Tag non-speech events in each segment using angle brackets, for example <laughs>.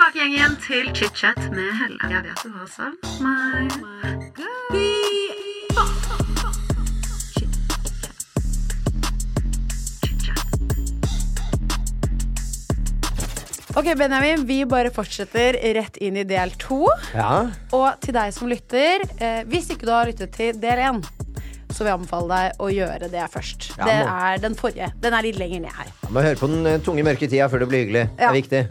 tilbake igjen, igjen til chit-chat med Helle. Jeg vet du har savn meg. Ok, Benjamin, vi bare fortsetter rett inn i del to. Ja. Og til deg som lytter, eh, hvis ikke du har lyttet til del én, så vil jeg anbefale deg å gjøre det først. Ja, det er den forrige. Den er litt lenger ned her. Ja, må høre på den eh, tunge, mørke tida før det blir hyggelig. Det er viktig.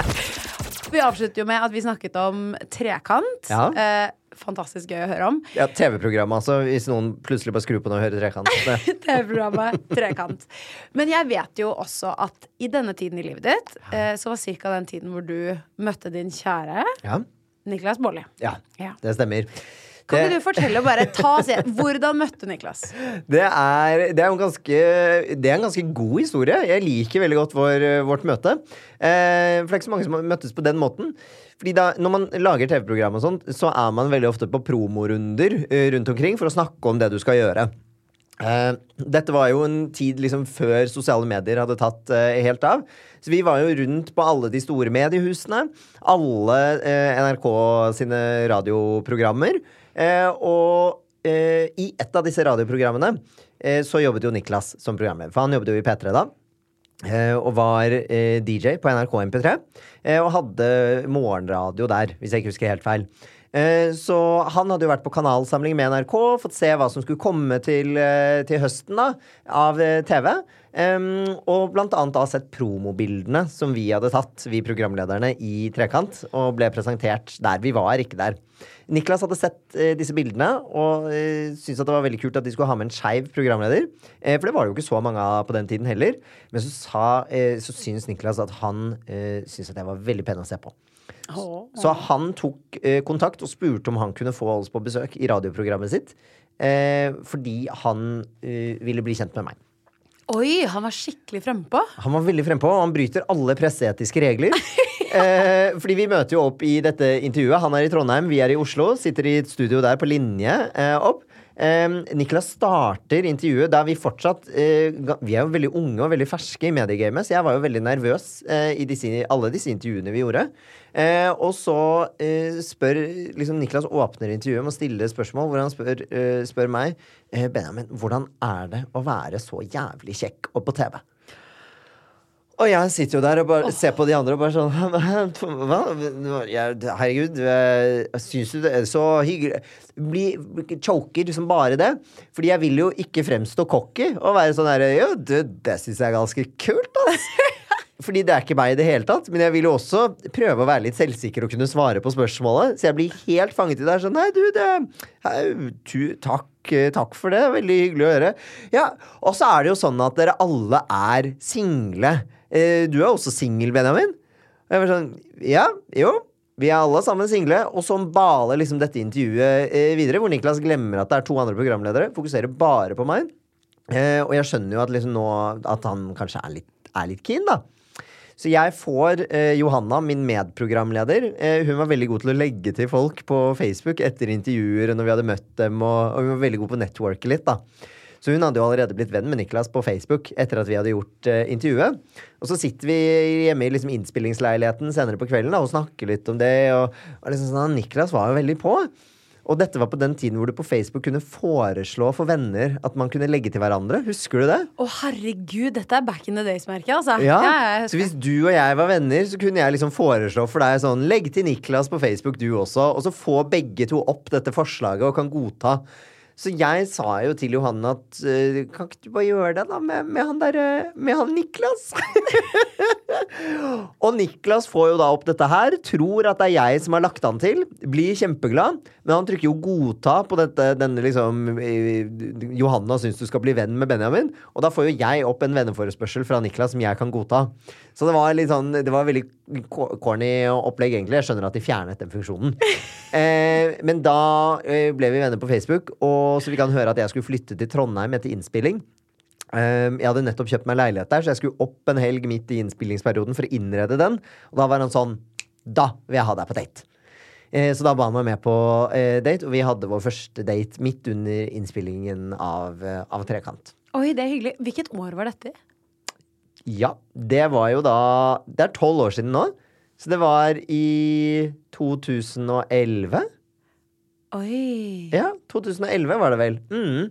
<laughs> Vi avslutter jo med at vi snakket om trekant. Ja. Eh, fantastisk gøy å høre om. Ja, TV-programmet, altså. Hvis noen plutselig bare skrur på noe og hører trekant. <laughs> TV-programmet Trekant. Men jeg vet jo også at i denne tiden i livet ditt, eh, så var ca. den tiden hvor du møtte din kjære Ja. Niklas Baarli. ja, Ja. det stemmer. Kan ikke du fortelle bare ta oss igjen. Hvordan møtte Niklas? Det er, det er en ganske Det er en ganske god historie. Jeg liker veldig godt vår, vårt møte. Eh, for det er ikke så mange som har møttes på den måten. Fordi da, Når man lager TV-program, og sånt så er man veldig ofte på promorunder eh, rundt omkring for å snakke om det du skal gjøre. Eh, dette var jo en tid liksom før sosiale medier hadde tatt eh, helt av. Så vi var jo rundt på alle de store mediehusene. Alle eh, NRK sine radioprogrammer. Eh, og eh, i et av disse radioprogrammene eh, så jobbet jo Niklas som programleder. For han jobbet jo i P3 da. og var DJ på NRK MP3. eh, og hadde morgenradio der, hvis jeg ikke husker helt feil. Så han hadde jo vært på kanalsamling med NRK, fått se hva som skulle komme til, til høsten da, av TV. Em, og blant annet da sett promobildene som vi hadde tatt, vi programlederne, i Trekant. Og ble presentert der. Vi var ikke der. Niklas hadde sett uh, disse bildene og uh, syntes at det var veldig kult at de skulle ha med en skeiv programleder. Uh, for det var det jo ikke så mange av på den tiden heller. Men så, sa, uh, så syns Niklas at han uh, syntes at jeg var veldig pen å se på. Så han tok kontakt og spurte om han kunne få oss på besøk i radioprogrammet sitt. Eh, fordi han ville bli kjent med meg. Oi, han var skikkelig frempå. Han var veldig frempå, og han bryter alle presseetiske regler. <laughs> eh, fordi vi møter jo opp i dette intervjuet. Han er i Trondheim, vi er i Oslo. Sitter i et studio der på linje eh, opp. Niklas starter intervjuet der vi fortsatt eh, Vi er jo veldig unge og veldig ferske i mediegamet, så jeg var jo veldig nervøs eh, i disse, alle disse intervjuene vi gjorde. Eh, og så spør liksom Niklas åpner intervjuet med å stille spørsmål hvor han spør, spør meg Benjamin, hvordan er det å være så jævlig kjekk og på TV? Og jeg sitter jo der og bare ser på de andre og bare sånn <laughs> Hva? Herregud, syns du det er så hyggelig Bli choker liksom bare det. Fordi jeg vil jo ikke fremstå cocky og være sånn herre Jo, du, det syns jeg er ganske kult, ass. <laughs> Fordi det er ikke meg i det hele tatt. Men jeg vil jo også prøve å være litt selvsikker og kunne svare på spørsmålet. Så jeg blir helt fanget i det. Sånn, nei, du, det hei, tu, Takk, takk for det. Veldig hyggelig å høre. Ja, Og så er det jo sånn at dere alle er single. Eh, du er også singel, Benjamin. Og jeg var sånn Ja, jo. Vi er alle sammen single. Og så baler liksom dette intervjuet eh, videre, hvor Niklas glemmer at det er to andre programledere. Fokuserer bare på meg. Eh, og jeg skjønner jo at liksom nå At han kanskje er litt, er litt keen, da. Så jeg får eh, Johanna, min medprogramleder. Eh, hun var veldig god til å legge til folk på Facebook etter intervjuer når vi hadde møtt dem, og, og hun var veldig god på å networke litt, da. Så hun hadde jo allerede blitt venn med Niklas på Facebook etter at vi hadde gjort uh, intervjuet. Og så sitter vi hjemme i liksom innspillingsleiligheten senere på kvelden da, og snakker litt om det. Og, og liksom sånn, Niklas var jo veldig på. Og dette var på den tiden hvor du på Facebook kunne foreslå for venner at man kunne legge til hverandre. Husker du det? Å, herregud, dette er back in the days-merket, altså. Ja, ja Så hvis du og jeg var venner, så kunne jeg liksom foreslå for deg sånn Legg til Niklas på Facebook, du også. Og så få begge to opp dette forslaget og kan godta. Så jeg sa jo til Johanne at eh, kan ikke du bare gjøre det, da, med, med han derre Med han Niklas? <laughs> og Niklas får jo da opp dette her, tror at det er jeg som har lagt han til, blir kjempeglad, men han trykker jo godta på dette, denne liksom Johanna syns du skal bli venn med Benjamin, og da får jo jeg opp en venneforespørsel fra Niklas som jeg kan godta. Så det var litt sånn Det var veldig co- corny opplegg, egentlig. Jeg skjønner at de fjernet den funksjonen. <laughs> Eh, men da eh, ble vi venner på Facebook, og så fikk han høre at jeg skulle flytte til Trondheim etter innspilling. Um, jeg hadde nettopp kjøpt meg leilighet der, så jeg skulle opp en helg midt i innspillingsperioden for å innrede den. Og da var han sånn Da vil jeg ha deg på date. Eh, så da ba han meg med på eh, date, og vi hadde vår første date midt under innspillingen av, eh, av Trekant. Oi, det er hyggelig. Hvilket år var dette? Ja, det var jo da Det er tolv år siden nå. Så det var i 2011. Oi. Ja, 2011 var det vel. Mm.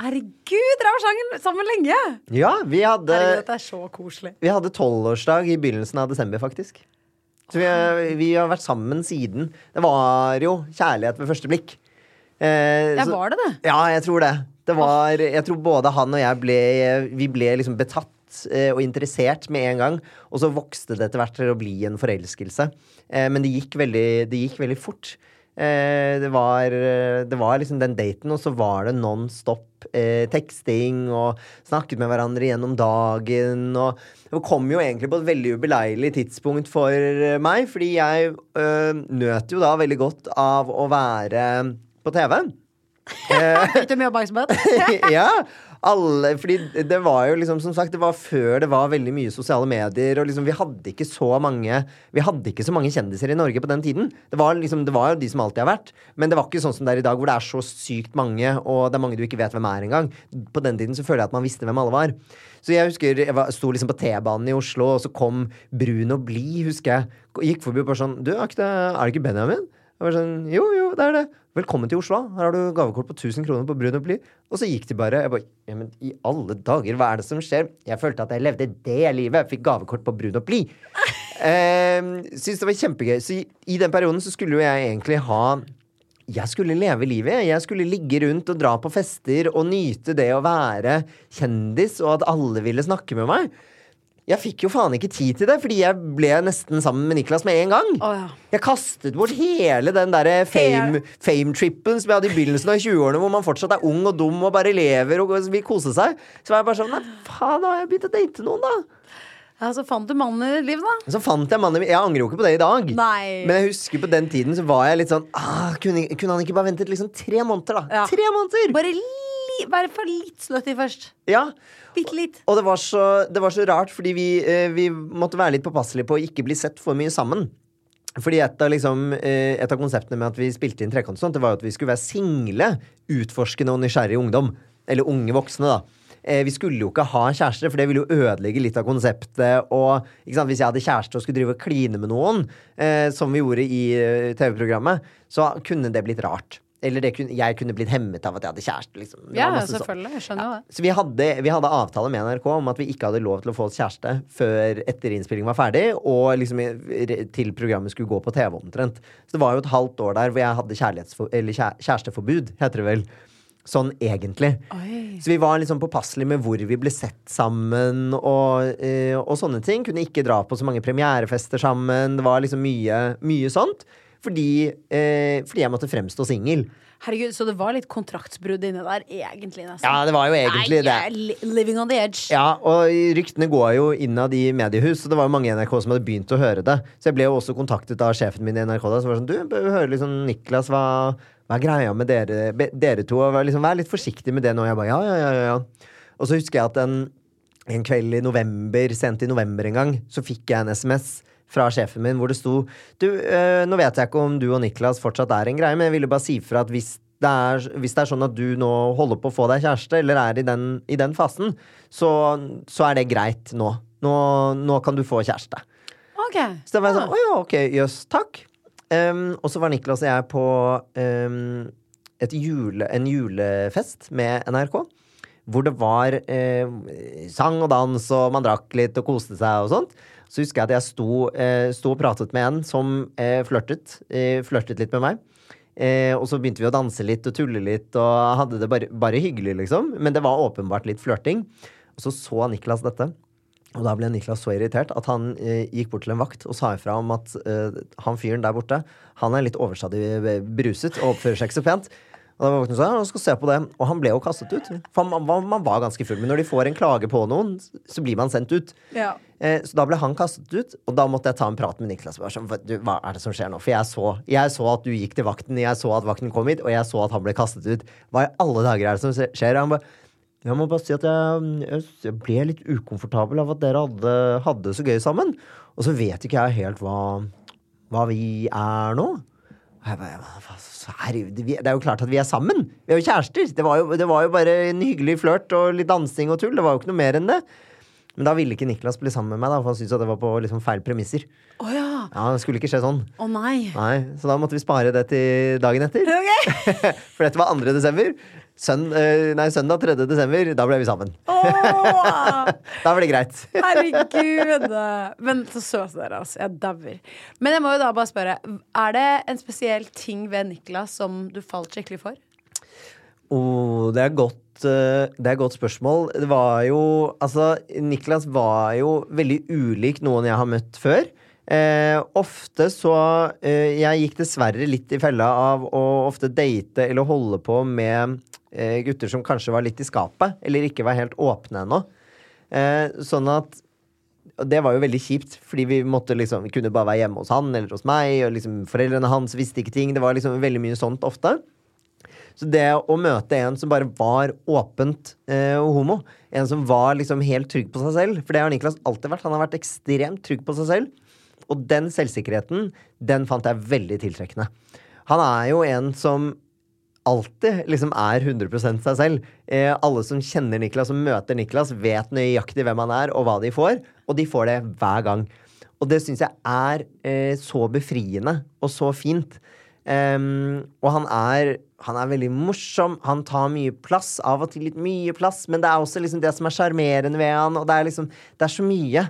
Herregud, dere har vært sammen- lenge! Ja, vi hadde Herregud, dette er så koselig. Vi hadde tolvårsdag i begynnelsen av desember, faktisk. Så vi, vi har vært sammen siden. Det var jo kjærlighet ved første blikk. Eh, Ja, var det det? Ja, jeg tror det. Det var Jeg tror både han og jeg ble Vi ble liksom betatt eh, og interessert med en gang. Og så vokste det etter hvert til å bli en forelskelse. Eh, men det gikk veldig, det gikk veldig fort. Eh, det var, det var liksom den daten, og så var det non stop eh, teksting og snakket med hverandre gjennom dagen. Og det kom jo egentlig på et veldig ubeleilig tidspunkt for meg, fordi jeg øh, nøt jo da veldig godt av å være på TV. <laughs> Fikk du mye oppmerksomhet? <laughs> ja. Alle, fordi det var jo liksom Som sagt, det var før det var veldig mye sosiale medier. Og liksom vi hadde ikke så mange Vi hadde ikke så mange kjendiser i Norge på den tiden. Det var liksom Det var jo de som alltid har vært. Men det var ikke sånn som det er i dag, hvor det er så sykt mange, og det er mange du ikke vet hvem er engang. På den tiden så føler jeg at man visste hvem alle var. Så jeg husker jeg var, sto liksom på T-banen i Oslo, og så kom Brun og blid, husker jeg. Gikk forbi og bare sånn Du, er, det ikke Benjamin? Jeg var sånn, jo, jo, det er det. Velkommen til Oslo. Her har du gavekort på 1000 kroner på Brun og Bly. Og så gikk de bare. Jeg bare, ja, men i alle dager, hva er det som skjer? Jeg følte at jeg levde det livet. Fikk gavekort på Brun og Bly. <laughs> Eh, Syns det var kjempegøy. Så i, i den perioden så skulle jo jeg egentlig ha jeg skulle leve livet. Jeg skulle ligge rundt og dra på fester og nyte det å være kjendis, og at alle ville snakke med meg. Jeg fikk jo faen ikke tid til det, fordi jeg ble nesten sammen med Niklas med en gang. Oh, ja. Jeg kastet bort hele den der fame- fame-trippen som jeg hadde i begynnelsen av 20-årene, hvor man fortsatt er ung og dum og bare lever og vil kose seg. Så var jeg bare sånn Nei, faen, da har jeg begynt å date noen, da. Ja, så fant du mannen i ditt liv, da. Så fant jeg mannen. Jeg angrer jo ikke på det i dag. Nei. Men jeg husker på den tiden så var jeg litt sånn ah, kunne, kunne han ikke bare ventet liksom tre måneder, da? Ja. Tre måneder! Bare, li, bare for litt slutty først. Ja. Bitte litt. Og det var, så, det var så rart, fordi vi, eh, vi måtte være litt påpasselige på å ikke bli sett for mye sammen. Fordi et av, liksom, eh, et av konseptene med at vi spilte inn Trekant, det var at vi skulle være single, utforskende og nysgjerrig ungdom. Eller unge voksne, da. Eh, Vi skulle jo ikke ha kjærester, for det ville jo ødelegge litt av konseptet. Og Hvis jeg hadde kjæreste og skulle drive og kline med noen, eh, som vi gjorde i TV-programmet, så kunne det blitt rart. Eller det kunne, jeg kunne blitt hemmet av at jeg hadde kjæreste. Liksom. Ja, sånn. selvfølgelig. Jeg skjønner jo det. Så vi hadde, vi hadde avtale med NRK om at vi ikke hadde lov til å få oss kjæreste før etter innspillingen var ferdig, og liksom til programmet skulle gå på TV omtrent. Så det var jo et halvt år der hvor jeg hadde eller kjæresteforbud, heter det vel. Sånn egentlig. Så vi var liksom påpasselige med hvor vi ble sett sammen og, eh, og sånne ting. Kunne ikke dra på så mange premierefester sammen. Det var liksom mye, mye sånt. Fordi, eh, fordi jeg måtte fremstå singel. Herregud, Så det var litt kontraktsbrudd inne der, egentlig, nesten. Ja, det var jo egentlig Nei, det. living on the edge. Ja, og ryktene går jo innad i mediehus, og det var jo mange i NRK som hadde begynt å høre det. Så jeg ble jo også kontaktet av sjefen min i NRK da, som var sånn Du, bør høre liksom Niklas, hva, hva er greia med dere, dere to? Og liksom, vær litt forsiktig med det nå. Jeg bare ja, ja, ja, ja. Og så husker jeg at en en kveld i november, sent i november en gang, så fikk jeg en SMS fra sjefen min hvor det sto Du, øh, nå vet jeg ikke om du og Niklas fortsatt er en greie, men jeg ville bare si fra at hvis det, er, hvis det er sånn at du nå holder på å få deg kjæreste, eller er i den, i den fasen, så, så er det greit nå. nå. Nå kan du få kjæreste. Ok. Så da var jeg sånn, å ja, ok, jøss, takk. Um, og så var Niklas og jeg på um, jule, en julefest med NRK. Hvor det var eh, sang og dans, og man drakk litt og koste seg og sånt. Så husker jeg at jeg sto, eh, sto og pratet med en som eh, flørtet. Eh, flørtet litt med meg. Og så begynte vi å danse litt og tulle litt og hadde det bare, bare hyggelig, liksom. Men det var åpenbart litt flørting. Og så så Niklas dette. Og da ble Niklas så irritert at han eh, gikk bort til en vakt og sa ifra om at eh, han fyren der borte, han er litt overstadig bruset og oppfører seg ikke så pent. Og da sånn, ja, skal se på det. Og han ble jo kastet ut. For man, man, var ganske full. Men når de får en klage på noen, så blir man sendt ut. Ja. Eh, så da ble han kastet ut, og da måtte jeg ta en prat med Niklas. Bare sånn, "Hva- er det som skjer nå? For jeg så, jeg så at du gikk til vakten, jeg så at vakten kom hit, og jeg så at han ble kastet ut. Hva i alle dager er det som skjer? Og han bare jeg må bare si at jeg, jeg, jeg ble litt ukomfortabel av at dere hadde, hadde det så gøy sammen. Og så vet ikke jeg helt hva, hva vi er nå. Det er jo klart at vi er sammen! Vi er jo kjærester! Det var jo, det var jo bare en hyggelig flørt og litt dansing og tull. Det var jo ikke noe mer enn det. Men da ville ikke Niklas bli sammen med meg, da, for han syntes at det var på liksom feil premisser. Oh, ja. Ja, Det skulle ikke skje sånn. Oh, nei. Nei, Så da måtte vi spare det til dagen etter. <laughs> For dette var 2. desember. Søn, eh, nei, søndag 3. desember. Da ble vi sammen. Åh, <laughs> Da var det greit. herregud. Men så søte dere, altså. Jeg dauer. Men jeg må jo da bare spørre, er det en spesiell ting ved Niklas som du falt skikkelig for? Oh, det er godt eh, Det er et godt spørsmål. Det var jo Altså, Niklas var jo veldig ulik noen jeg har møtt før. Eh, ofte så eh, Jeg gikk dessverre litt i fella av å ofte date eller holde på med eh, gutter som kanskje var litt i skapet, eller ikke var helt åpne ennå. Eh, sånn at og det var jo veldig kjipt, fordi vi måtte liksom Vi kunne bare være hjemme hos han eller hos meg, og liksom foreldrene hans visste ikke ting. Det var liksom veldig mye sånt ofte. Så det å møte en som bare var åpent eh, homo, en som var liksom helt trygg på seg selv, for det har Niklas alltid vært. Han har vært ekstremt trygg på seg selv. Og den selvsikkerheten, den fant jeg veldig tiltrekkende. Han er jo en som alltid liksom er 100% seg selv. Eh, alle som kjenner Niklas, som møter Niklas, vet nøyaktig hvem han er, og hva de får. Og de får det hver gang. Og det syns jeg er eh, så befriende og så fint. Um, og han er, han er veldig morsom. Han tar mye plass. Av og til litt mye plass, men det er også liksom det som er sjarmerende ved han. Og det er liksom Det er så mye.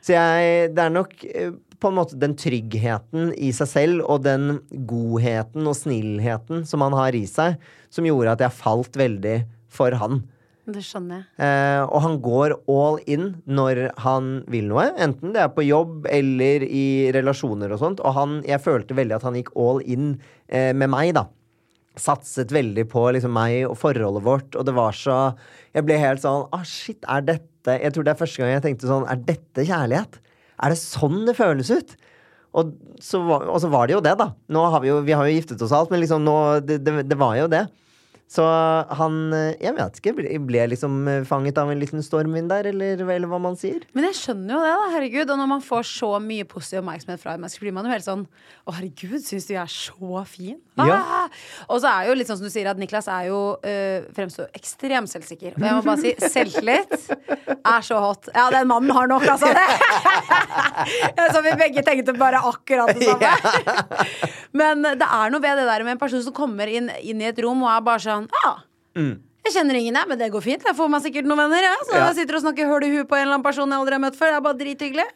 Så jeg Det er nok eh, på en måte den tryggheten i seg selv og den godheten og snillheten som han har i seg, som gjorde at jeg falt veldig for han. Det skjønner jeg. Eh, og han går all in når han vil noe, enten det er på jobb eller i relasjoner og sånt. Og han, jeg følte veldig at han gikk all in eh, med meg, da. Satset veldig på liksom, meg og forholdet vårt, og det var så Jeg ble helt sånn Ah, shit, er dette Jeg tror det er første gang jeg tenkte sånn Er dette kjærlighet? Er det sånn det føles ut? Og så, og så var det jo det, da. Har vi, jo, vi har jo giftet oss alt, men liksom nå, det, det, det var jo det. Så han eh, Jeg vet ikke. Ble, liksom eh, fanget av en liten stormvind der, eller, eller hva man sier? Men jeg skjønner jo det, da, herregud. Og når man får så mye positiv oppmerksomhet fra en menneske, blir man jo helt sånn Å, herregud, syns du jeg er så fin? Ja. Ah! Og så er jo litt sånn som du sier, at Niklas er jo øh, fremstår ekstremt selvsikker. Og jeg må bare si, <laughs> selvtillit er så hot. Ja, den mannen har nok, altså. Det. <laughs> så vi begge tenkte bare akkurat det samme. <laughs> Men det er noe ved det der med en person som kommer inn, inn i et rom og er bare sånn Ja. Jeg kjenner ingen, jeg, men det går fint. Jeg får meg sikkert noen venner. Ja. Så Ja. jeg sitter og snakker høl i huet på en eller annen person jeg aldri har møtt før. Det er bare drithyggelig.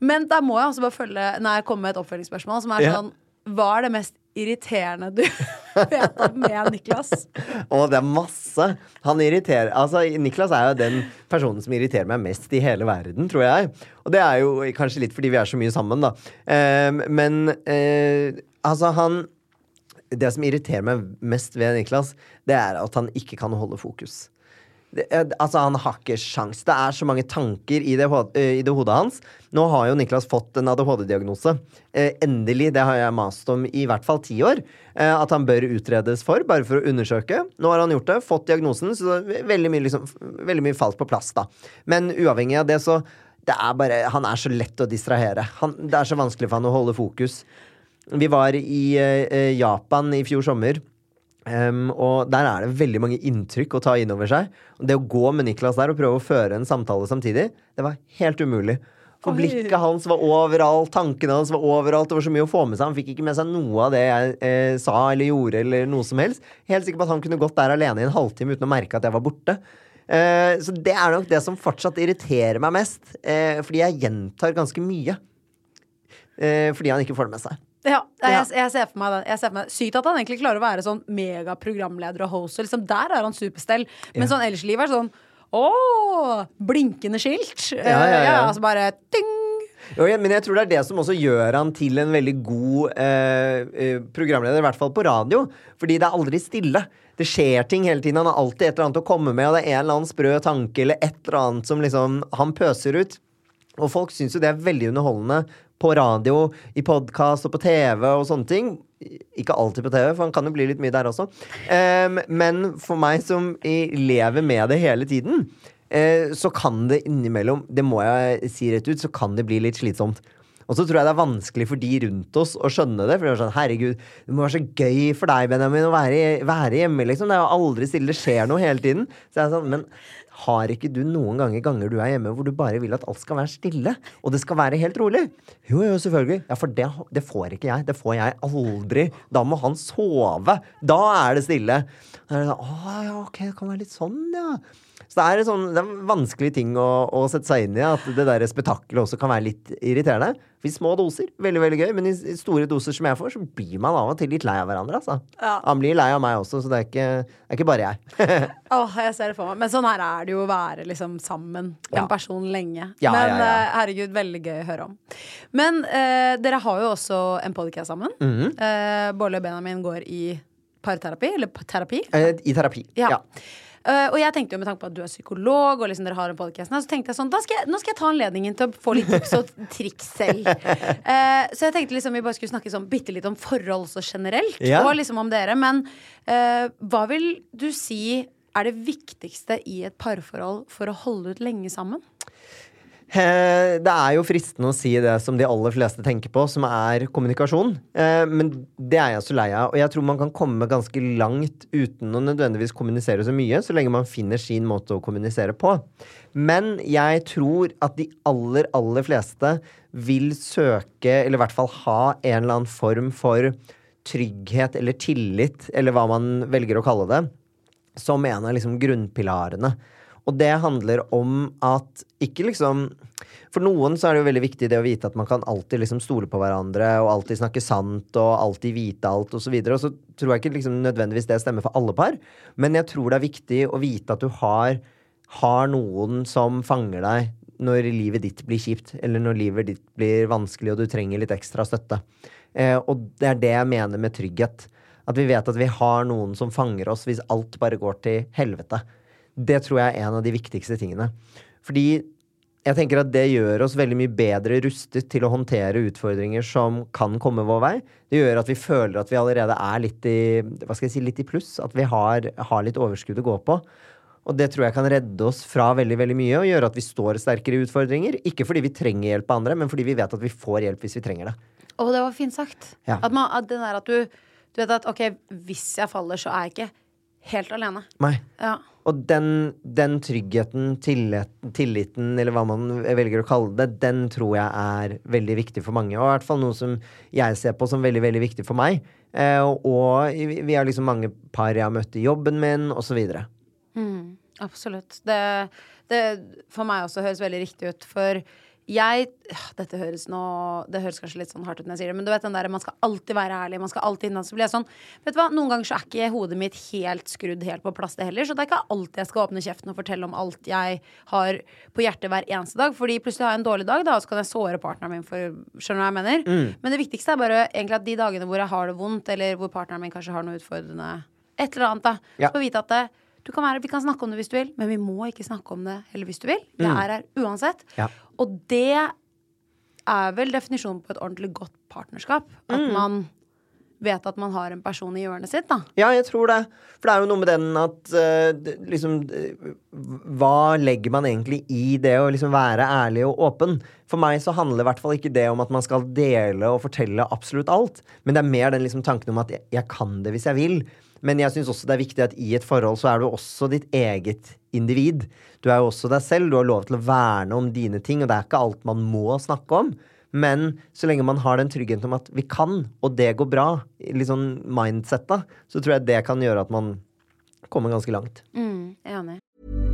Men da må jeg også bare følge Når jeg kommer med et oppfølgingsspørsmål som er Ja. sånn Hva er det mest irriterende du <laughs> vet om med Niklas? Å, det er masse. Han irriterer Altså, Niklas er jo den personen som irriterer meg mest i hele verden, tror jeg. Og det er jo kanskje litt fordi vi er så mye sammen, da. Eh, men eh, altså, han Det som irriterer meg mest ved Niklas, det er at han ikke kan holde fokus. det, eh, altså, han har ikke sjans. Det er så mange tanker i det, eh, i det hodet hans. Nå har jo Niklas fått en ADHD-diagnose. Eh, endelig. Det har jeg mast om i hvert fall ti år. Eh, at han bør utredes for, bare for å undersøke. Nå har han gjort det, fått diagnosen, så veldig mye, liksom, veldig mye falt på plass, da. Men uavhengig av det, så det er bare, Han er så lett å distrahere. Han, det er så vanskelig for han å holde fokus. Vi var i eh, Japan i fjor sommer. Um, og der er det veldig mange inntrykk å ta inn over seg. Det å gå med Niklas der og prøve å føre en samtale samtidig, det var helt umulig. For Oi. blikket hans var overalt, tankene hans var overalt. Det var så mye å få med seg. Han fikk ikke med seg noe av det jeg eh, sa eller gjorde, eller noe som helst. Helt sikker på at han kunne gått der alene i en halvtime uten å merke at jeg var borte. Eh, så det er nok det som fortsatt irriterer meg mest. Eh, fordi jeg gjentar ganske mye. Eh, fordi han ikke får det med seg. Ja, jeg, jeg ser for meg det. Sykt at han egentlig klarer å være sånn megaprogramleder og host. Liksom, der er han superstell. Men sånn ellers i livet er sånn Å! Blinkende skilt. Ja, ja, ja. altså bare ding! Jo, ja, men jeg tror det er det som også gjør han til en veldig god eh, eh, programleder, i hvert fall på radio. Fordi det er aldri stille. Det skjer ting hele tiden. Han har alltid et eller annet å komme med, og det er en eller annen sprø tanke eller et eller annet som liksom han pøser ut. Og folk syns jo det er veldig underholdende på radio, i podkast og på TV og sånne ting. Ikke alltid på TV, for han kan jo bli litt mye der også. Um, men for meg som lever med det hele tiden, uh, så kan det innimellom, det må jeg si rett ut, så kan det bli litt slitsomt. Og så tror jeg det er vanskelig for de rundt oss å skjønne det. For det er sånn, herregud, det må være så gøy for deg, Benjamin, å være, være hjemme, liksom. Det er jo aldri stille, det skjer noe hele tiden. Så jeg er sånn, men har ikke du noen ganger ganger du er hjemme hvor du bare vil at alt skal være stille? Og det skal være helt rolig? Jo, jo, selvfølgelig. Ja, for det, det får ikke jeg. Det får jeg aldri. Da må han sove. Da er det stille. Da er det sånn, Å ja, ok, det kan være litt sånn, ja. Så det er, en sånn, det er en vanskelig ting å, å sette seg inn i. At det der spetakkelet også kan være litt irriterende. I små doser, veldig veldig gøy, men i i store doser som jeg får, så blir man av og til litt lei av hverandre. Altså. Ja. Han blir lei av meg også, så det er ikke, det er ikke bare jeg. <laughs> Åh, jeg ser det for meg. Men sånn her er det jo å være liksom sammen Ja. en person lenge. Ja, Men ja, ja. eh, herregud, veldig gøy å høre om. Men eh, dere har jo også en podcast sammen. Mhm. Eh, Bolle og Benjamin går i parterapi, eller terapi. Eh, I terapi. Ja. Eh, og jeg tenkte jo med tanke på at du er psykolog, og liksom dere har en podcast så tenkte jeg sånn, skal jeg, nå skal jeg ta anledningen til å få litt tips og <laughs> triks selv. Uh, så jeg tenkte liksom vi bare skulle snakke sånn bitte litt om forhold så generelt, Ja. og liksom om dere. Men uh, hva vil du si er det viktigste i et parforhold for å holde ut lenge sammen? Eh, Det er jo fristende å si det som de aller fleste tenker på, som er kommunikasjon. Eh, Men det er jeg så lei av. Og jeg tror man kan komme ganske langt uten å nødvendigvis kommunisere så mye, så lenge man finner sin måte å kommunisere på. Men jeg tror at de aller, aller fleste vil søke, eller i hvert fall ha en eller annen form for trygghet eller tillit, eller hva man velger å kalle det, som en av liksom grunnpilarene. Og det handler om at ikke liksom For noen så er det jo veldig viktig det å vite at man kan alltid liksom stole på hverandre og alltid snakke sant og alltid vite alt osv. Og, og så tror jeg ikke liksom nødvendigvis det stemmer for alle par, men jeg tror det er viktig å vite at du har, har noen som fanger deg når livet ditt blir kjipt, eller når livet ditt blir vanskelig og du trenger litt ekstra støtte. Eh, og det er det jeg mener med trygghet. At vi vet at vi har noen som fanger oss hvis alt bare går til helvete. Det tror jeg er en av de viktigste tingene. Fordi jeg tenker at det gjør oss veldig mye bedre rustet til å håndtere utfordringer som kan komme vår vei. Det gjør at vi føler at vi allerede er litt i, hva skal jeg si, litt i pluss. At vi har, har litt overskudd å gå på. Og det tror jeg kan redde oss fra veldig veldig mye og gjøre at vi står sterkere i utfordringer. Ikke fordi vi trenger hjelp av andre, men fordi vi vet at vi får hjelp hvis vi trenger det. Å, det var fint sagt. Ja. At, man, at, at du, du vet at ok, hvis jeg faller, så er jeg ikke helt alene. Nei. Ja. Og den, den tryggheten, tillit, tilliten, eller hva man velger å kalle det, den tror jeg er veldig viktig for mange. Og i hvert fall noe som jeg ser på som veldig veldig viktig for meg. Eh, og vi har liksom mange par jeg har møtt i jobben min, osv. Mm, absolutt. Det, det for meg også høres veldig riktig ut. For jeg Dette høres nå Det høres kanskje litt sånn hardt ut når jeg sier det, men du vet den der man skal alltid være ærlig. Man skal alltid innan, så blir jeg sånn Vet du hva, Noen ganger så er ikke hodet mitt helt skrudd helt på plass, det heller. Så det er ikke alltid jeg skal åpne kjeften og fortelle om alt jeg har på hjertet hver eneste dag. Fordi plutselig har jeg en dårlig dag, da, og så kan jeg såre partneren min for Skjønner du hva jeg mener? Men det viktigste er bare egentlig at de dagene hvor jeg har det vondt, eller hvor partneren min kanskje har noe utfordrende Et eller annet, da. Ja. Så vite at det, du kan være, Vi kan snakke om det hvis du vil, men vi må ikke snakke om det heller hvis du vil. Jeg er her uansett. Ja. Og det er vel definisjonen på et ordentlig godt partnerskap. At man vet at man har en person i hjørnet sitt, da. Ja, jeg tror det. For det er jo noe med den at uh, liksom eh, Hva legger man egentlig i det å liksom være ærlig og åpen? For meg så handler i hvert fall ikke det om at man skal dele og fortelle absolutt alt. Men det er mer den liksom tanken om at jeg, jeg kan det hvis jeg vil. Men jeg syns også det er viktig at i et forhold så er du også ditt eget individ. Du er jo også deg selv. Du har lov til å verne om dine ting, og det er ikke alt man må snakke om. Men så lenge man har den tryggheten om at vi kan, og det går bra, litt sånn mindsetta, så tror jeg det kan gjøre at man kommer ganske langt. Mm, jeg er enig.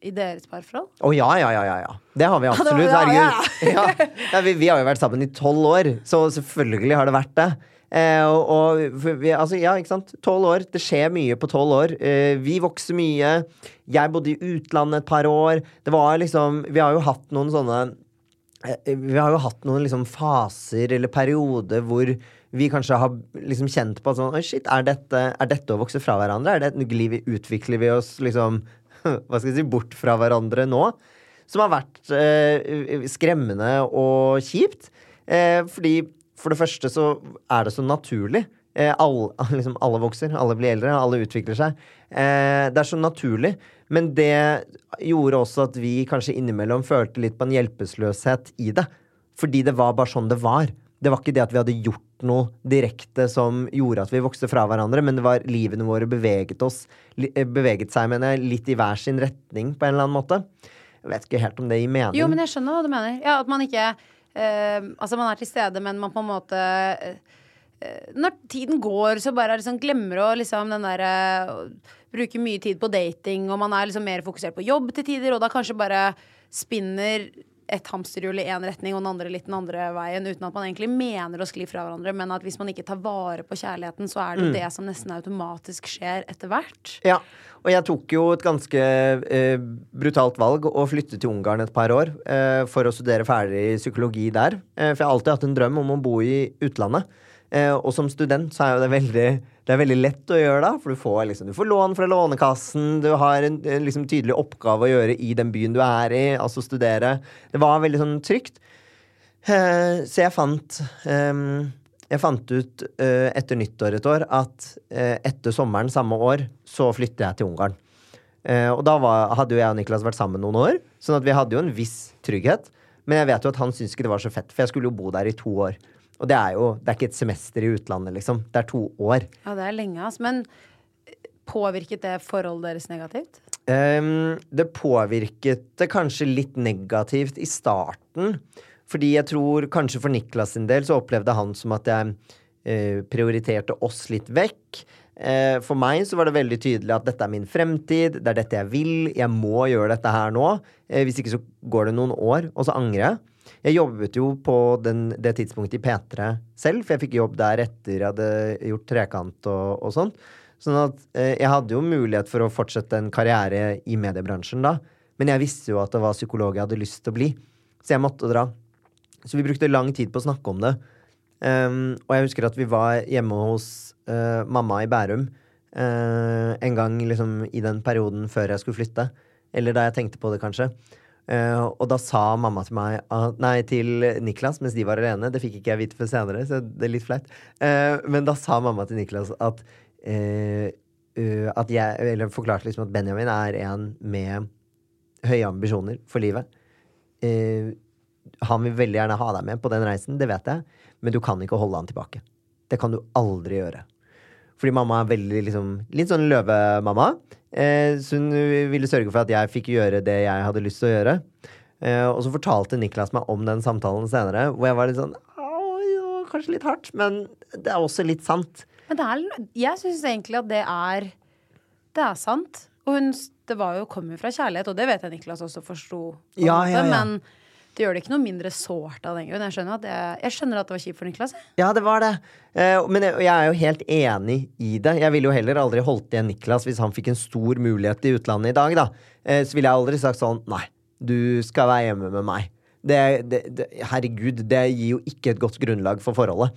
i deres parforhold? Å ja, ja, ja, ja, ja. Det har vi absolutt. Ja, ja, <laughs> ja. Ja. Vi, vi har jo vært sammen i tolv år, så selvfølgelig har det vært det. Eh, og, og vi, altså, ja, ikke sant. Tolv år. Det skjer mye på tolv år. Eh, vi vokser mye. Jeg bodde i utlandet et par år. Det var liksom Vi har jo hatt noen sånne eh, Vi har jo hatt noen liksom faser eller perioder hvor vi kanskje har liksom kjent på at sånn shit, er dette, er dette å vokse fra hverandre? Er det, glir vi, utvikler vi oss liksom <laughs> Hva skal jeg si bort fra hverandre nå? Som har vært eh, skremmende og kjipt. Eh, fordi for det første så er det så naturlig. Eh, alle, <laughs> liksom, alle vokser, alle blir eldre, alle utvikler seg. Eh, det er så naturlig. Men det gjorde også at vi kanskje innimellom følte litt på en hjelpeløshet i det. Fordi det var bare sånn det var. Det var ikke det at vi hadde gjort noe direkte som gjorde at vi vokste fra hverandre, men det var livene våre beveget oss eh, Beveget seg, mener jeg, litt i hver sin retning på en eller annen måte. Jeg vet ikke helt om det gir mening. Jo, men jeg skjønner hva du mener. Ja, At man ikke eh, Altså, man er til stede, men man på en måte eh, eh, Når tiden går, så bare liksom glemmer å liksom den derre Bruke mye tid på dating, og man er liksom mer fokusert på jobb til tider, og da kanskje bare spinner et hamsterhjul i én retning og den andre litt den andre veien, uten at man egentlig mener å skli fra hverandre, men at hvis man ikke tar vare på kjærligheten, så er det jo det som nesten automatisk skjer etter hvert. Ja, og jeg tok jo et ganske eh, brutalt valg å flytte til Ungarn et par år eh, for å studere ferdig psykologi der. Eh, for jeg har alltid hatt en drøm om å bo i utlandet. Eh, og som student så er jo det veldig det er veldig lett å gjøre da, for du får, liksom, du får lån fra Lånekassen, du har en, en liksom, tydelig oppgave å gjøre i den byen du er i, altså studere. Det var veldig sånn trygt. Eh, så jeg fant ehm, Jeg fant ut eh, etter nyttår et år at eh, etter sommeren samme år så flytter jeg til Ungarn. Eh, og da var, hadde jo jeg og Niklas vært sammen noen år, sånn at vi hadde jo en viss trygghet. Men jeg vet jo at han syntes ikke det var så fett, for jeg skulle jo bo der i to år. Og det er jo det er ikke et semester i utlandet, liksom. Det er to år. Ja, det er lenge, altså. Men påvirket det forholdet deres negativt? Um, det påvirket det kanskje litt negativt i starten. Fordi jeg tror kanskje for Niklas sin del så opplevde han som at jeg eh, prioriterte oss litt vekk. Eh, for meg så var det veldig tydelig at dette er min fremtid, det er dette jeg vil, jeg må gjøre dette her nå. Eh, hvis ikke så går det noen år, og så angrer jeg. Jeg jobbet jo på den, det tidspunktet i P3 selv, for jeg fikk jobb der etter jeg hadde gjort Trekant og, og sånn. Sånn at eh, jeg hadde jo mulighet for å fortsette en karriere i mediebransjen da. Men jeg visste jo at det var psykolog jeg hadde lyst til å bli. Så jeg måtte dra. Så vi brukte lang tid på å snakke om det. Um, og jeg husker at vi var hjemme hos uh, mamma i Bærum uh, en gang liksom i den perioden før jeg skulle flytte. Eller da jeg tenkte på det, kanskje. Uh, og da sa mamma til meg at- Nei, til Niklas mens de var alene. Det fikk ikke jeg vite før senere, så det er litt flaut. Uh, men da sa mamma til Niklas at uh, uh, At jeg Eller forklarte liksom at Benjamin er en med høye ambisjoner for livet. Uh, han vil veldig gjerne ha deg med på den reisen, det vet jeg, men du kan ikke holde han tilbake. Det kan du aldri gjøre. Fordi mamma er veldig liksom Litt sånn løvemamma. Eh, så hun ville sørge for at jeg fikk gjøre det jeg hadde lyst til å gjøre. Eh, og så fortalte Niklas meg om den samtalen senere, hvor jeg var litt sånn «Å, Kanskje litt hardt, men det er også litt sant. Men det er, jeg syns egentlig at det er Det er sant. Og hun, det var jo, kom jo fra kjærlighet, og det vet jeg Niklas også forsto. Ja, ja, ja. Men det gjør det ikke noe mindre sårt av den grunn. Jeg skjønner at det, jeg skjønner at det var kjipt for Niklas. Ja, det var det. Eh, men jeg, jeg er jo helt enig i det. Jeg ville jo heller aldri holdt igjen Niklas hvis han fikk en stor mulighet i utlandet i dag, da. Eh, så ville jeg aldri sagt sånn Nei, du skal være hjemme med meg. Det, det, det, herregud, det gir jo ikke et godt grunnlag for forholdet.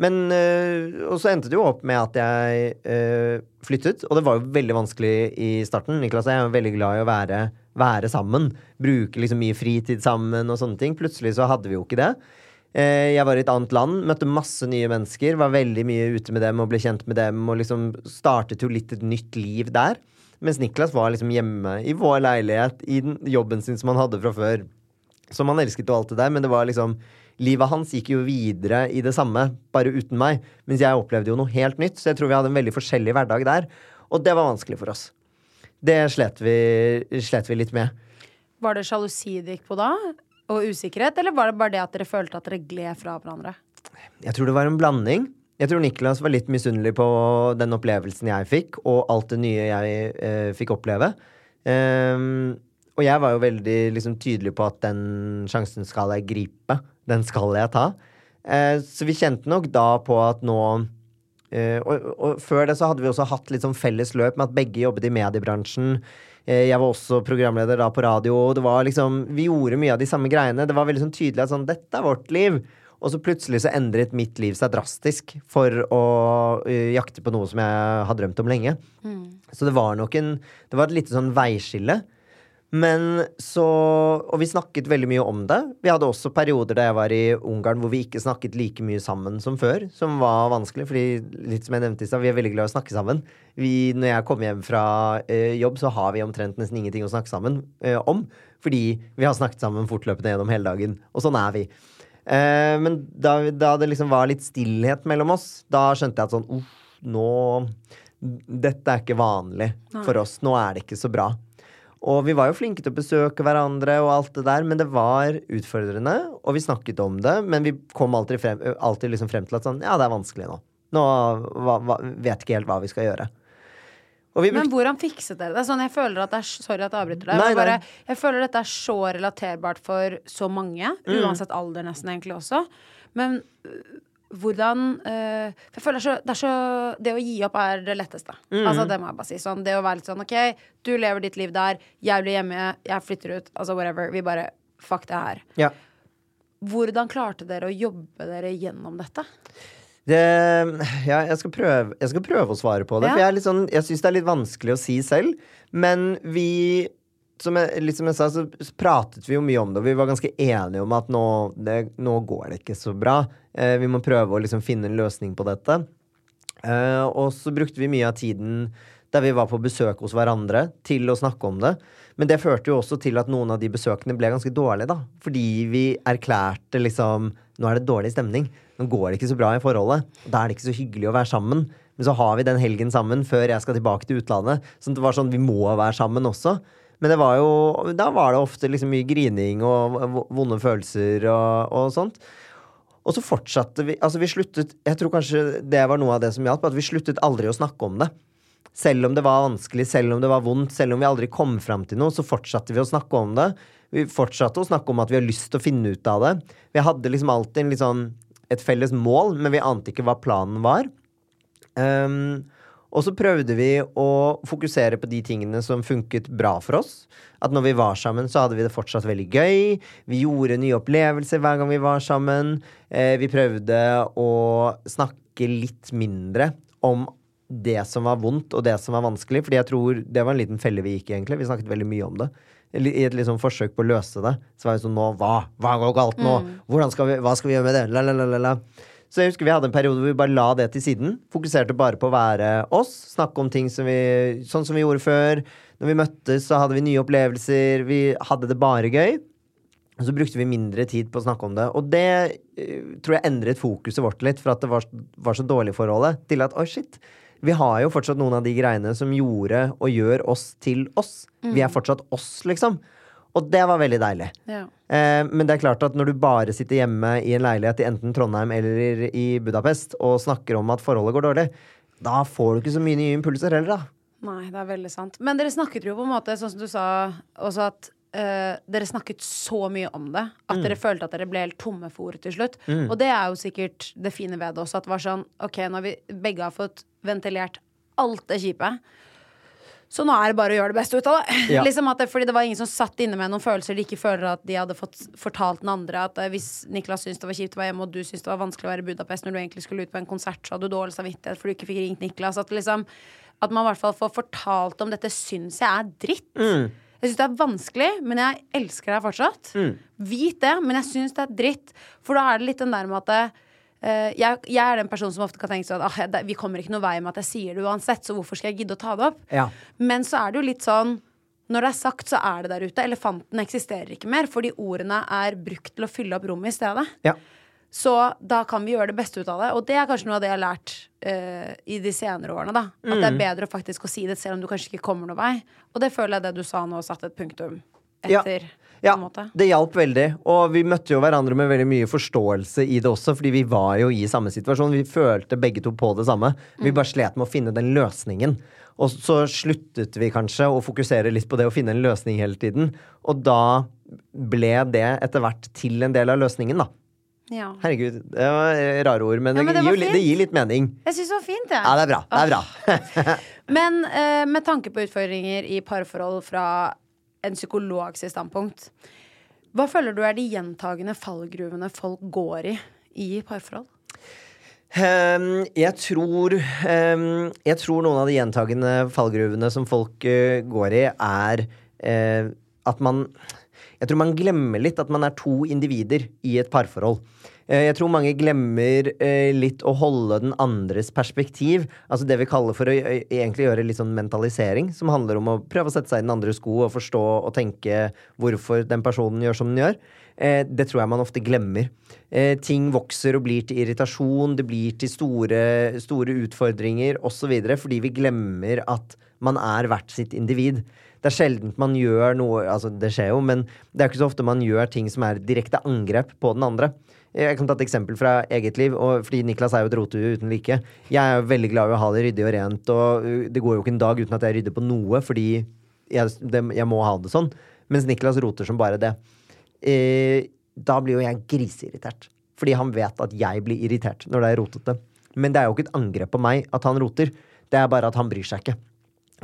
Men øh, Og så endte det jo opp med at jeg øh, flyttet, og det var jo veldig vanskelig i starten. Niklas jeg er veldig glad i å være, være sammen. Bruke liksom mye fritid sammen og sånne ting. Plutselig så hadde vi jo ikke det. Eh, Jeg var i et annet land, møtte masse nye mennesker, var veldig mye ute med dem og ble kjent med dem, og liksom startet jo litt et nytt liv der. Mens Niklas var liksom hjemme i vår leilighet, i jobben sin som han hadde fra før. Som han elsket og alt det der, men det var liksom Livet hans gikk jo videre i det samme, bare uten meg. Mens jeg opplevde jo noe helt nytt, så jeg tror vi hadde en veldig forskjellig hverdag der. Og det var vanskelig for oss. Det slet vi, slet vi litt med. Var det sjalusi det gikk på da? Og usikkerhet? Eller var det bare det at dere følte at dere gled fra hverandre? Jeg tror det var en blanding. Jeg tror Niklas var litt misunnelig på den opplevelsen jeg fikk, og alt det nye jeg eh, fikk oppleve. Um, og jeg var jo veldig liksom, tydelig på at den sjansen skal jeg gripe. Den skal jeg ta. Eh, så vi kjente nok da på at nå eh, og, og før det så hadde vi også hatt litt sånn felles løp med at begge jobbet i mediebransjen. Eh, jeg var også programleder da på radio. Og det var liksom, vi gjorde mye av de samme greiene. Det var veldig sånn tydelig at sånn, dette er vårt liv. Og så plutselig så endret mitt liv seg drastisk for å uh, jakte på noe som jeg har drømt om lenge. Så det var nok en Det var et lite sånn veiskille. Men så Og vi snakket veldig mye om det. Vi hadde også perioder da jeg var i Ungarn hvor vi ikke snakket like mye sammen som før. Som var vanskelig, fordi litt som jeg nevnte i stad, vi er veldig glad i å snakke sammen. Vi, når jeg kommer hjem fra eh, jobb, så har vi omtrent nesten ingenting å snakke sammen eh, om. Fordi vi har snakket sammen fortløpende gjennom hele dagen. Og sånn er vi. Eh, men da, da det liksom var litt stillhet mellom oss, da skjønte jeg at sånn Uff, nå Dette er ikke vanlig for oss. Nå er det ikke så bra. Og vi var jo flinke til å besøke hverandre, og alt det der, men det var utfordrende. Og vi snakket om det, men vi kom alltid frem, alltid liksom frem til at sånn, ja, det er vanskelig nå. Nå hva, hva, vet ikke helt hva vi skal gjøre. Vi Men hvordan fikset dere det? Sånn, jeg føler at det er, sorry at jeg avbryter deg. Nei, Bare, jeg føler dette er så relaterbart for så mange. Mm. Uansett alder, nesten, egentlig også. Men hvordan øh, for Jeg føler er, så, det så Det å gi opp er det letteste. Mm. Altså, det må jeg bare si. Sånn, det å være litt sånn OK, du lever ditt liv der, jeg blir hjemme, jeg flytter ut. Altså whatever. Vi bare Fuck det her. ja. Hvordan klarte dere å jobbe dere gjennom dette? Det, ja, jeg skal, prøve, jeg skal prøve å svare på det. Ja. For jeg, er litt sånn, jeg syns det er litt vanskelig å si selv. Men vi som jeg, litt som jeg sa, så pratet vi jo mye om det, og vi var ganske enige om at nå, det, nå går det ikke så bra. Eh, vi må prøve å liksom finne en løsning på dette. Eh, og så brukte vi mye av tiden der vi var på besøk hos hverandre, til å snakke om det. Men det førte jo også til at noen av de besøkene ble ganske dårlige, da. Fordi vi erklærte liksom Nå er det dårlig stemning. Nå går det ikke så bra i forholdet. Da er det ikke så hyggelig å være sammen. Men så har vi den helgen sammen før jeg skal tilbake til utlandet. Så det var sånn vi må være sammen også. Men det var jo, da var det ofte liksom mye grining og vonde følelser og, og sånt. Og så fortsatte vi Altså, vi sluttet Jeg tror kanskje det var noe av det som hjalp, at vi sluttet aldri å snakke om det. Selv om det var vanskelig, selv om det var vondt, selv om vi aldri kom fram til noe, så fortsatte vi å snakke om det. Vi fortsatte å snakke om at vi har lyst til å finne ut av det. Vi hadde liksom alltid sånn, et felles mål, men vi ante ikke hva planen var. Um, og så prøvde vi å fokusere på de tingene som funket bra for oss. At når vi var sammen, så hadde vi det fortsatt veldig gøy. Vi gjorde nye opplevelser hver gang vi var sammen. Eh, vi prøvde å snakke litt mindre om det som var vondt, og det som var vanskelig. Fordi jeg tror det var en liten felle vi gikk i, egentlig. Vi snakket veldig mye om det. I et liksom forsøk på å løse det. Så var vi sånn Nå, hva? Hva går galt nå? Hvordan skal vi, hva skal vi gjøre med det? La, la, la, la. Så jeg husker vi hadde en periode hvor vi bare la det til siden. Fokuserte bare på å være oss. Snakke om ting som vi, sånn som vi gjorde før. Når vi møttes, så hadde vi nye opplevelser. Vi hadde det bare gøy. Og så brukte vi mindre tid på å snakke om det. Og det eh, tror jeg endret fokuset vårt litt, for at det var, var så dårlig forholdet, til at oi, shit. Vi har jo fortsatt noen av de greiene som gjorde og gjør oss til oss. Vi er fortsatt oss, liksom. Og det var veldig deilig. Ja. Eh, men det er klart at når du bare sitter hjemme i en leilighet i enten Trondheim eller i Budapest og snakker om at forholdet går dårlig, da får du ikke så mye nye impulser heller, da. Nei, det er veldig sant. Men dere snakket jo på en måte, sånn som du sa også, at Uh, dere snakket så mye om det at dere følte at dere ble helt tomme for ord til slutt. Og det er jo sikkert det fine ved det også, at det var sånn OK, når vi begge har fått ventilert alt det kjipe. Så nå er det bare å gjøre det beste ut av det. Ja. <laughs> liksom det fordi det var ingen som satt inne med noen følelser de ikke føler at de hadde fått fortalt den andre. At eh, hvis Niklas syntes det var kjipt å være hjemme, og du syntes det var vanskelig å være i Budapest når du egentlig skulle ut på en konsert, så hadde du dårlig samvittighet for du ikke fikk ringt Niklas. At, liksom, at man i hvert fall får fortalt om dette syns jeg er dritt. Jeg syns det er vanskelig, men jeg elsker deg fortsatt. Vit det, men jeg syns det er dritt. For da er det litt den der med at eh, jeg, jeg er den personen som ofte kan tenke sånn at ah, vi kommer ikke noe vei med at jeg sier det uansett, så hvorfor skal jeg gidde å ta det opp? Ja. Men så er det jo litt sånn når det er sagt, så er det der ute. Elefanten eksisterer ikke mer, fordi ordene er brukt til å fylle opp rommet i stedet. Ja. Så da kan vi gjøre det beste ut av det. Og det er kanskje noe av det jeg har lært uh, i de senere årene. da At det er bedre faktisk å si det selv om du kanskje ikke kommer noen vei. Og det føler jeg det du sa nå, satte et punktum etter. Ja, måte. det hjalp veldig. Og vi møtte jo hverandre med veldig mye forståelse i det også, fordi vi var jo i samme situasjon. Vi følte begge to på det samme. Vi bare slet med å finne den løsningen. Og så sluttet vi kanskje å fokusere litt på det å finne en løsning hele tiden. Og da ble det etter hvert til en del av løsningen, da. Ja. Herregud, det var rare ord, men, Ja, men det, gir det gir litt mening. Jeg syns det var fint, jeg. Ja, det er bra. Det er bra. <laughs> Men eh, med tanke på utfordringer i parforhold fra en psykologs standpunkt, hva føler du er de gjentagende fallgruvene folk går i i parforhold? Um, jeg, tror, um, jeg tror noen av de gjentagende fallgruvene som folk uh, går i, er uh, at man Jeg tror man glemmer litt at man er to individer i et parforhold. Eh, jeg tror mange glemmer eh, litt å holde den andres perspektiv. Altså det vi kaller for å egentlig gjøre litt sånn mentalisering, som handler om å prøve å sette seg i den andres sko og forstå og tenke hvorfor den personen gjør som den gjør. Eh, det tror jeg man ofte glemmer. Ting vokser og blir til irritasjon, det blir til store, store utfordringer osv. fordi vi glemmer at man er hvert sitt individ. Det er sjelden man gjør noe Altså, det skjer jo, men det er ikke så ofte man gjør ting som er direkte angrep på den andre. Jeg kan ta et eksempel fra eget liv, og fordi Niklas er jo et rotehue uten like. Jeg er jo veldig glad i å ha det ryddig og rent, og uh, det går jo ikke en dag uten at jeg rydder på noe, fordi jeg, det, jeg må ha det sånn. Mens Niklas roter som bare det. Eh, da blir jo jeg griseirritert. Fordi han vet at jeg blir irritert når det er rotete. Men det er jo ikke et angrep på meg at han roter. Det er bare at han bryr seg ikke.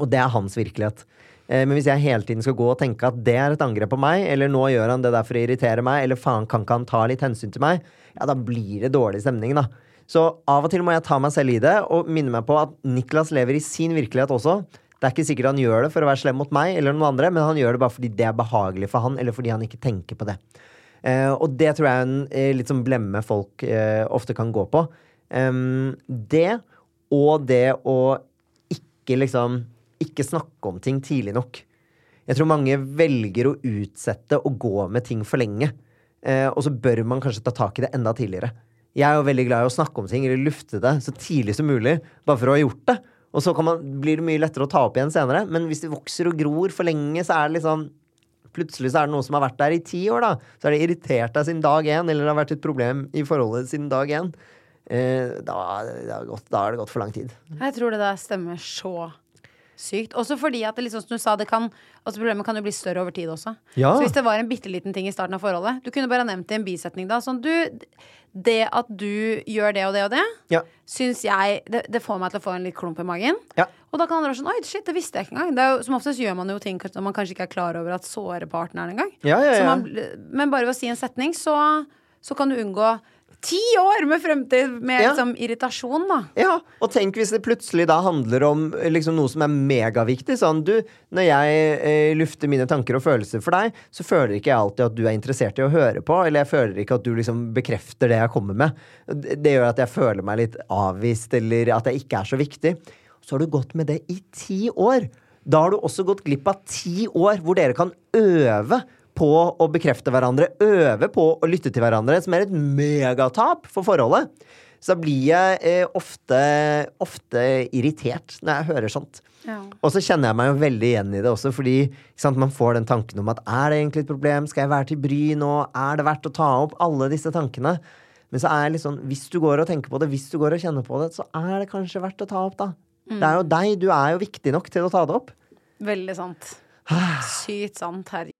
Og det er hans virkelighet. Eh, Men hvis jeg hele tiden skal gå og tenke at det er et angrep på meg, eller nå gjør han det der for å irritere meg, eller faen, kan ikke han ta litt hensyn til meg? Ja, da blir det dårlig stemning, da. Så av og til må jeg ta meg selv i det og minne meg på at Niklas lever i sin virkelighet også. Det er ikke sikkert han gjør det for å være slem mot meg eller noen andre, men han gjør det bare fordi det er behagelig for han, eller fordi han ikke tenker på det. Eh, og det tror jeg er en eh, litt sånn blemme folk ofte kan gå på. Det, og det å ikke liksom Ikke snakke om ting tidlig nok. Jeg tror mange velger å utsette og gå med ting for lenge. Eh, og så bør man kanskje ta tak i det enda tidligere. Jeg er jo veldig glad i å snakke om ting eller lufte det så tidlig som mulig, bare for å ha gjort det. Og så man, blir det mye lettere å ta opp igjen senere. Men hvis det vokser og gror for lenge, så er det liksom Plutselig så er det noen som har vært der i ti år, da. Så er det irritert deg siden dag én, eller det har vært et problem i forholdet siden dag én. Eh, da, da, da har det gått for lang tid. Jeg tror det der stemmer så sykt. Også fordi at det liksom, som du sa, det kan Altså problemet kan jo bli større over tid også. Ja. Så hvis det var en bitte liten ting i starten av forholdet Du kunne bare nevnt det i en bisetning da. Sånn du Det at du gjør det og det og det, Ja. syns jeg det, det får meg til å få en litt klump i magen. Ja. Og da kan andre være sånn Oi, shit, det visste jeg ikke engang. Det jo, som oftest gjør man jo ting når man kanskje ikke er klar over at sårer partneren engang. Ja, ja, ja. man, men bare ved å si en setning, så, så kan du unngå ti år med fremtid med Ja. liksom, irritasjon, da. Ja, og tenk hvis det plutselig da handler om eh, liksom, noe som er megaviktig. Sånn, du, når jeg eh, lufter mine tanker og følelser for deg, så føler ikke jeg alltid at du er interessert i å høre på, eller jeg føler ikke at du liksom bekrefter det jeg kommer med. Det, det gjør at jeg føler meg litt avvist, eller at jeg ikke er så viktig. Så har du gått med det i ti år. Da har du også gått glipp av ti år hvor dere kan øve på å bekrefte hverandre, øve på å lytte til hverandre, som er et megatap for forholdet. Så blir jeg eh, ofte, ofte irritert når jeg hører sånt. Og så kjenner jeg meg jo veldig igjen i det også, fordi sant, man får den tanken om at er det egentlig et problem, skal jeg være til bry nå, er det verdt å ta opp alle disse tankene? Men så er jeg litt sånn, hvis du går og tenker på det, hvis du går og kjenner på det, så er det kanskje verdt å ta opp, da. Det er jo deg, du er jo viktig nok til å ta det opp. Veldig sant. Sykt sant. Herregud.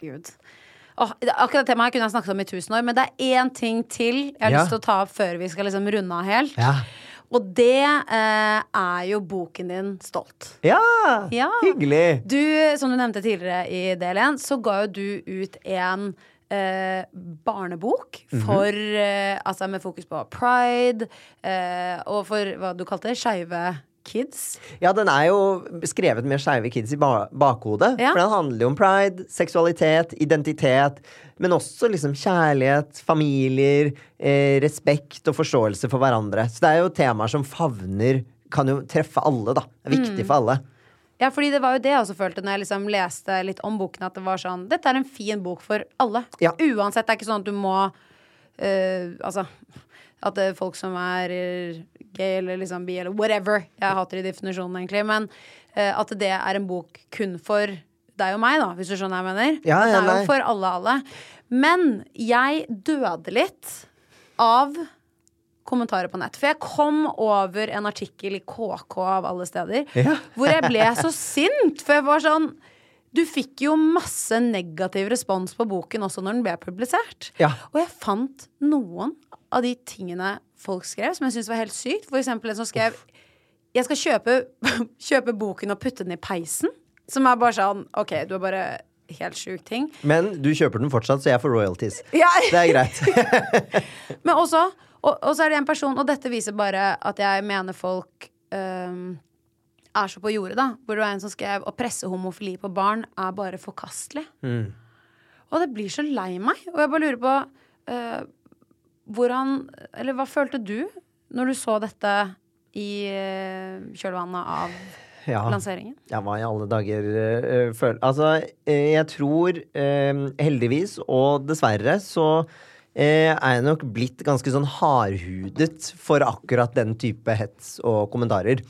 Gud. Oh, akkurat det temaet kunne jeg snakket om i tusen år, men det er én ting til jeg har Ja. lyst til å ta opp før vi skal liksom runde av helt. Ja. Og det eh, er jo boken din Stolt. Ja! Ja. Hyggelig! Du, som du nevnte tidligere i del 1, så ga jo du ut en eh, barnebok for, mm -hmm. eh, Altså med fokus på pride, eh, og for hva du kalte skeive kids. Ja, den er jo skrevet med skeive kids i ba bakhodet. Ja. For den handler jo om pride, seksualitet, identitet. Men også liksom kjærlighet, familier, eh, respekt og forståelse for hverandre. Så det er jo temaer som favner Kan jo treffe alle, da. Det er viktig Mm. for alle. Ja, fordi det var jo det jeg også følte når jeg liksom leste litt om boken, at det var sånn Dette er en fin bok for alle. Ja. Uansett. Det er ikke sånn at du må eh, Altså at folk som er gay eller liksom bi eller whatever. Jeg hater de definisjonene, egentlig. Men uh, at det er en bok kun for deg og meg, da, hvis du skjønner hva jeg mener. Ja, ja, det er jo for alle, alle. Men jeg døde litt av kommentarer på nett. For jeg kom over en artikkel i KK av alle steder Ja. hvor jeg ble så sint. For jeg var sånn Du fikk jo masse negativ respons på boken også når den ble publisert. Ja. Og jeg fant noen av de tingene folk skrev, som jeg syntes var helt sykt. For eksempel en som skrev Jeg skal kjøpe, <laughs> kjøpe boken og putte den i peisen. Som er bare sånn OK, du er bare helt sjuk ting. Men du kjøper den fortsatt, så jeg får royalties. Ja. Det er greit. <laughs> Men også, og, og så er det en person, og dette viser bare at jeg mener folk øhm, er så på jordet, da. Hvor det var en som skrev å presse homofili på barn er bare forkastelig. Mm. Og det blir så lei meg. Og jeg bare lurer på uh, hvordan Eller hva følte du når du så dette i uh, kjølvannet av Ja. lanseringen? Ja, hva i alle dager uh, føler Altså, eh, jeg tror eh, heldigvis, og dessverre, så eh, er jeg nok blitt ganske sånn hardhudet for akkurat den type hets og kommentarer.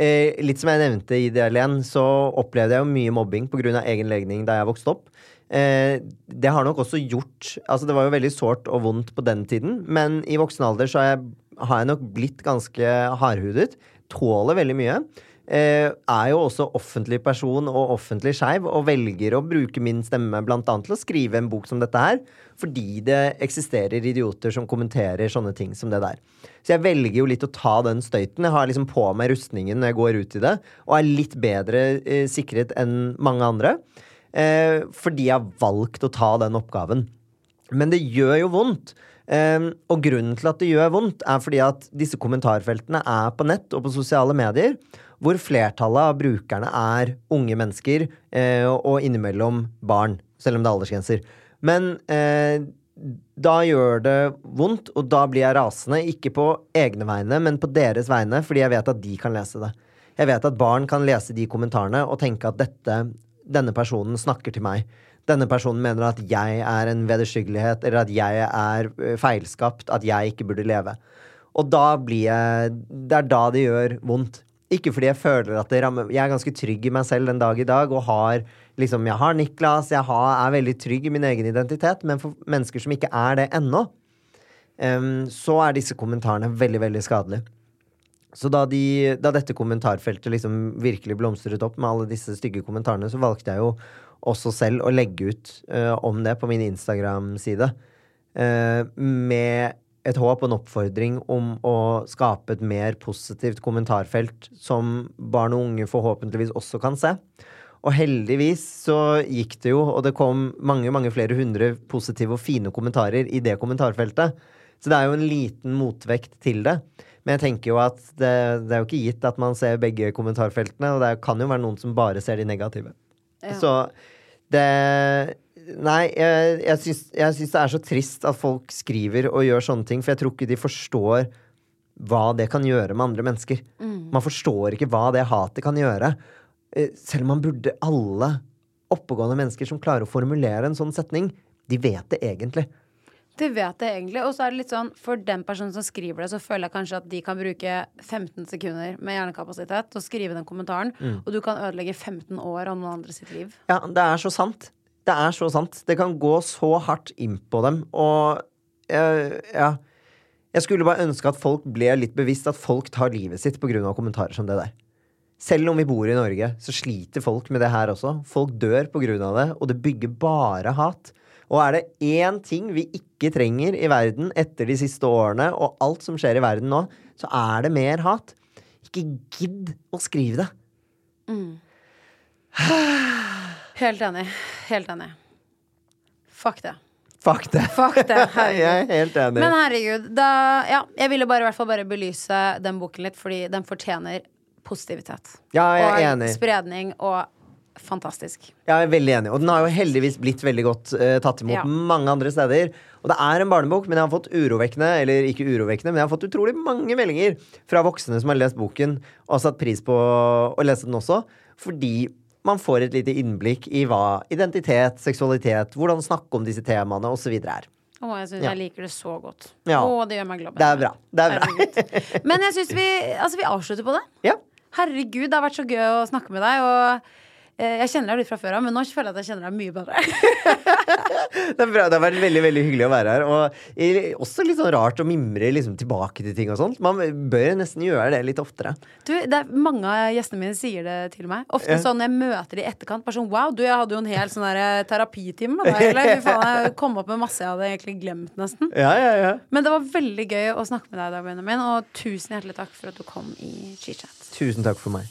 Eh, litt som jeg nevnte i del 1, så opplevde jeg jo mye mobbing pga. egen legning da jeg vokste opp. Eh, det har nok også gjort Altså, det var jo veldig sårt og vondt på den tiden, men i voksen alder så har jeg, har jeg nok blitt ganske hardhudet. Tåler veldig mye. Eh, er jo også offentlig person og offentlig skeiv, og velger å bruke min stemme blant annet til å skrive en bok som dette her, fordi det eksisterer idioter som kommenterer sånne ting som det der. Så jeg velger jo litt å ta den støyten. Jeg har liksom på meg rustningen når jeg går ut i det, og er litt bedre eh, sikret enn mange andre. Eh, fordi jeg har valgt å ta den oppgaven. Men det gjør jo vondt. Eh, og grunnen til at det gjør vondt, er fordi at disse kommentarfeltene er på nett og på sosiale medier, hvor flertallet av brukerne er unge mennesker eh, og innimellom barn, selv om det er aldersgrenser. Men eh, da gjør det vondt, og da blir jeg rasende. Ikke på egne vegne, men på deres vegne, fordi jeg vet at de kan lese det. Jeg vet at barn kan lese de kommentarene og tenke at dette, denne personen snakker til meg. Denne personen mener at jeg er en vederstyggelighet, eller at jeg er feilskapt, at jeg ikke burde leve. Og da blir jeg Det er da det gjør vondt. Ikke fordi jeg føler at det rammer Jeg er ganske trygg i meg selv den dag i dag og har liksom Jeg har Niklas, jeg har, er veldig trygg i min egen identitet, men for mennesker som ikke er det ennå, um, så er disse kommentarene veldig, veldig skadelige. Så da, de, da dette kommentarfeltet liksom virkelig blomstret opp med alle disse stygge kommentarene, så valgte jeg jo også selv å legge ut uh, om det på min Instagram-side. Uh, med et håp og en oppfordring om å skape et mer positivt kommentarfelt som barn og unge forhåpentligvis også kan se. Og heldigvis så gikk det jo, og det kom mange mange flere hundre positive og fine kommentarer i det kommentarfeltet. Så det er jo en liten motvekt til det. Men jeg tenker jo at det, det er jo ikke gitt at man ser begge kommentarfeltene, og det kan jo være noen som bare ser de negative. Ja. Så det Nei, jeg, jeg, syns, jeg syns det er så trist at folk skriver og gjør sånne ting, for jeg tror ikke de forstår hva det kan gjøre med andre mennesker. Mm. Man forstår ikke hva det hatet kan gjøre. Eh, Selv om man burde alle oppegående mennesker som klarer å formulere en sånn setning, de vet det egentlig. De vet det egentlig. Og så er det litt sånn, for den personen som skriver det, så føler jeg kanskje at de kan bruke 15 sekunder med hjernekapasitet til å skrive den kommentaren, Mm. og du kan ødelegge 15 år av noen andre sitt liv. Ja, det er så sant. Det er så sant. Det kan gå så hardt inn på dem. Og uh, ja Jeg skulle bare ønske at folk ble litt bevisst at folk tar livet sitt pga. kommentarer som det der. Selv om vi bor i Norge, så sliter folk med det her også. Folk dør pga. det, og det bygger bare hat. Og er det én ting vi ikke trenger i verden etter de siste årene, og alt som skjer i verden nå, så er det mer hat. Ikke gidd å skrive det. <sighs> Helt enig. Helt enig. Fuck det. Fuck det. Fuck det, <laughs> jeg er helt enig. Men herregud, da Ja, jeg ville bare i hvert fall bare belyse den boken litt, fordi den fortjener positivitet. Ja, jeg er og enig. spredning og fantastisk. Jeg er veldig enig. Og den har jo heldigvis blitt veldig godt uh, tatt imot Ja. mange andre steder. Og det er en barnebok, men jeg har fått urovekkende, eller ikke urovekkende, men jeg har fått utrolig mange meldinger fra voksne som har lest boken og satt pris på å lese den også, fordi man får et lite innblikk i hva identitet, seksualitet, hvordan snakke om disse temaene osv. er. Å, jeg synes Ja. jeg liker det så godt. Ja. Å, det gjør meg glad. Det er bra. Det er bra. Men jeg syns vi, altså, vi avslutter på det. Ja. Herregud, det har vært så gøy å snakke med deg. Og eh, jeg kjenner deg litt fra før av, men nå føler jeg at jeg kjenner deg mye bedre. <laughs> Det, er bra. det har vært veldig veldig hyggelig å være her. Og eh, også litt sånn rart å mimre liksom, tilbake til ting og sånt. Man bør nesten gjøre det litt oftere. Du, det er Mange av gjestene mine sier det til meg. Ofte sånn når jeg møter de i etterkant. Bare sånn Wow, du, jeg hadde jo en hel sånn der terapitime med deg. Eller fy faen, jeg <laughs> kom opp med masse jeg hadde egentlig glemt, nesten. Ja, ja, ja. Men det var veldig gøy å snakke med deg i dag, Benjamin. Og tusen hjertelig takk for at du kom i CheatChat. Tusen takk for meg.